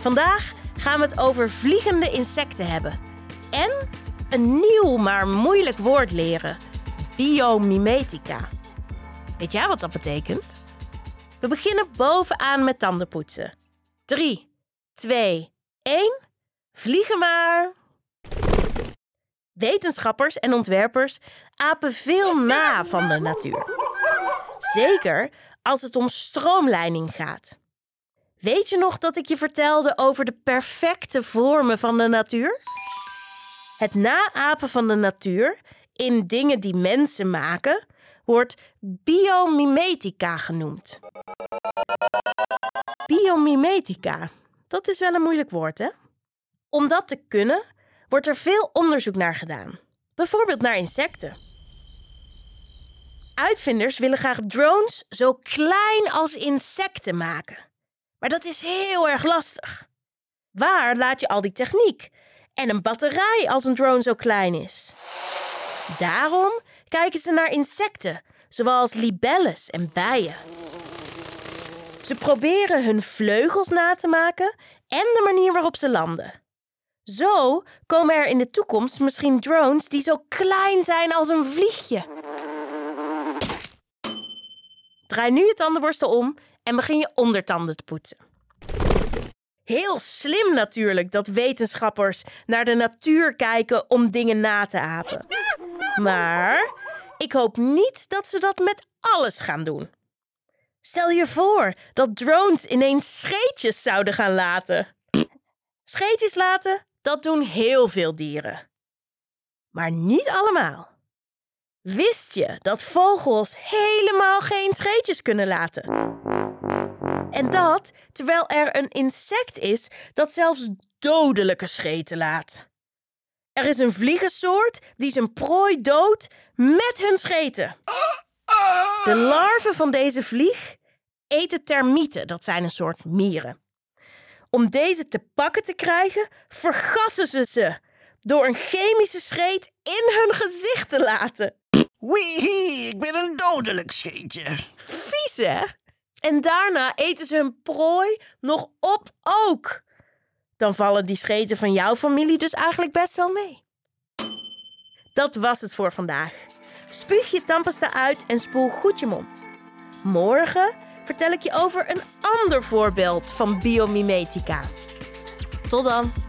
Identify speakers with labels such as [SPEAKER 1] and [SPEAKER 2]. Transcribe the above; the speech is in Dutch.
[SPEAKER 1] Vandaag gaan we het over vliegende insecten hebben. En een nieuw maar moeilijk woord leren: biomimetica. Weet jij wat dat betekent? We beginnen bovenaan met tandenpoetsen. 3, 2, 1. Vliegen maar! Wetenschappers en ontwerpers apen veel na van de natuur. Zeker als het om stroomleiding gaat. Weet je nog dat ik je vertelde over de perfecte vormen van de natuur? Het naapen van de natuur in dingen die mensen maken wordt biomimetica genoemd. Biomimetica, dat is wel een moeilijk woord, hè? Om dat te kunnen, wordt er veel onderzoek naar gedaan. Bijvoorbeeld naar insecten. Uitvinders willen graag drones zo klein als insecten maken. Maar dat is heel erg lastig. Waar laat je al die techniek? En een batterij als een drone zo klein is? Daarom kijken ze naar insecten, zoals libelles en bijen. Ze proberen hun vleugels na te maken en de manier waarop ze landen. Zo komen er in de toekomst misschien drones die zo klein zijn als een vliegje. Draai nu je tandenborstel om en begin je ondertanden te poetsen. Heel slim natuurlijk dat wetenschappers naar de natuur kijken om dingen na te apen. Maar ik hoop niet dat ze dat met alles gaan doen. Stel je voor dat drones ineens scheetjes zouden gaan laten. Scheetjes laten, dat doen heel veel dieren. Maar niet allemaal. Wist je dat vogels helemaal geen scheetjes kunnen laten? En dat terwijl er een insect is dat zelfs dodelijke scheten laat. Er is een vliegensoort die zijn prooi doodt met hun scheten. De larven van deze vlieg eten termieten, dat zijn een soort mieren. Om deze te pakken te krijgen, vergassen ze ze door een chemische scheet in hun gezicht te laten.
[SPEAKER 2] Wee, ik ben een dodelijk scheetje.
[SPEAKER 1] Vies, hè? En daarna eten ze hun prooi nog op ook. Dan vallen die scheten van jouw familie dus eigenlijk best wel mee. Dat was het voor vandaag. Spuug je tandpasta uit en spoel goed je mond. Morgen vertel ik je over een ander voorbeeld van biomimetica. Tot dan!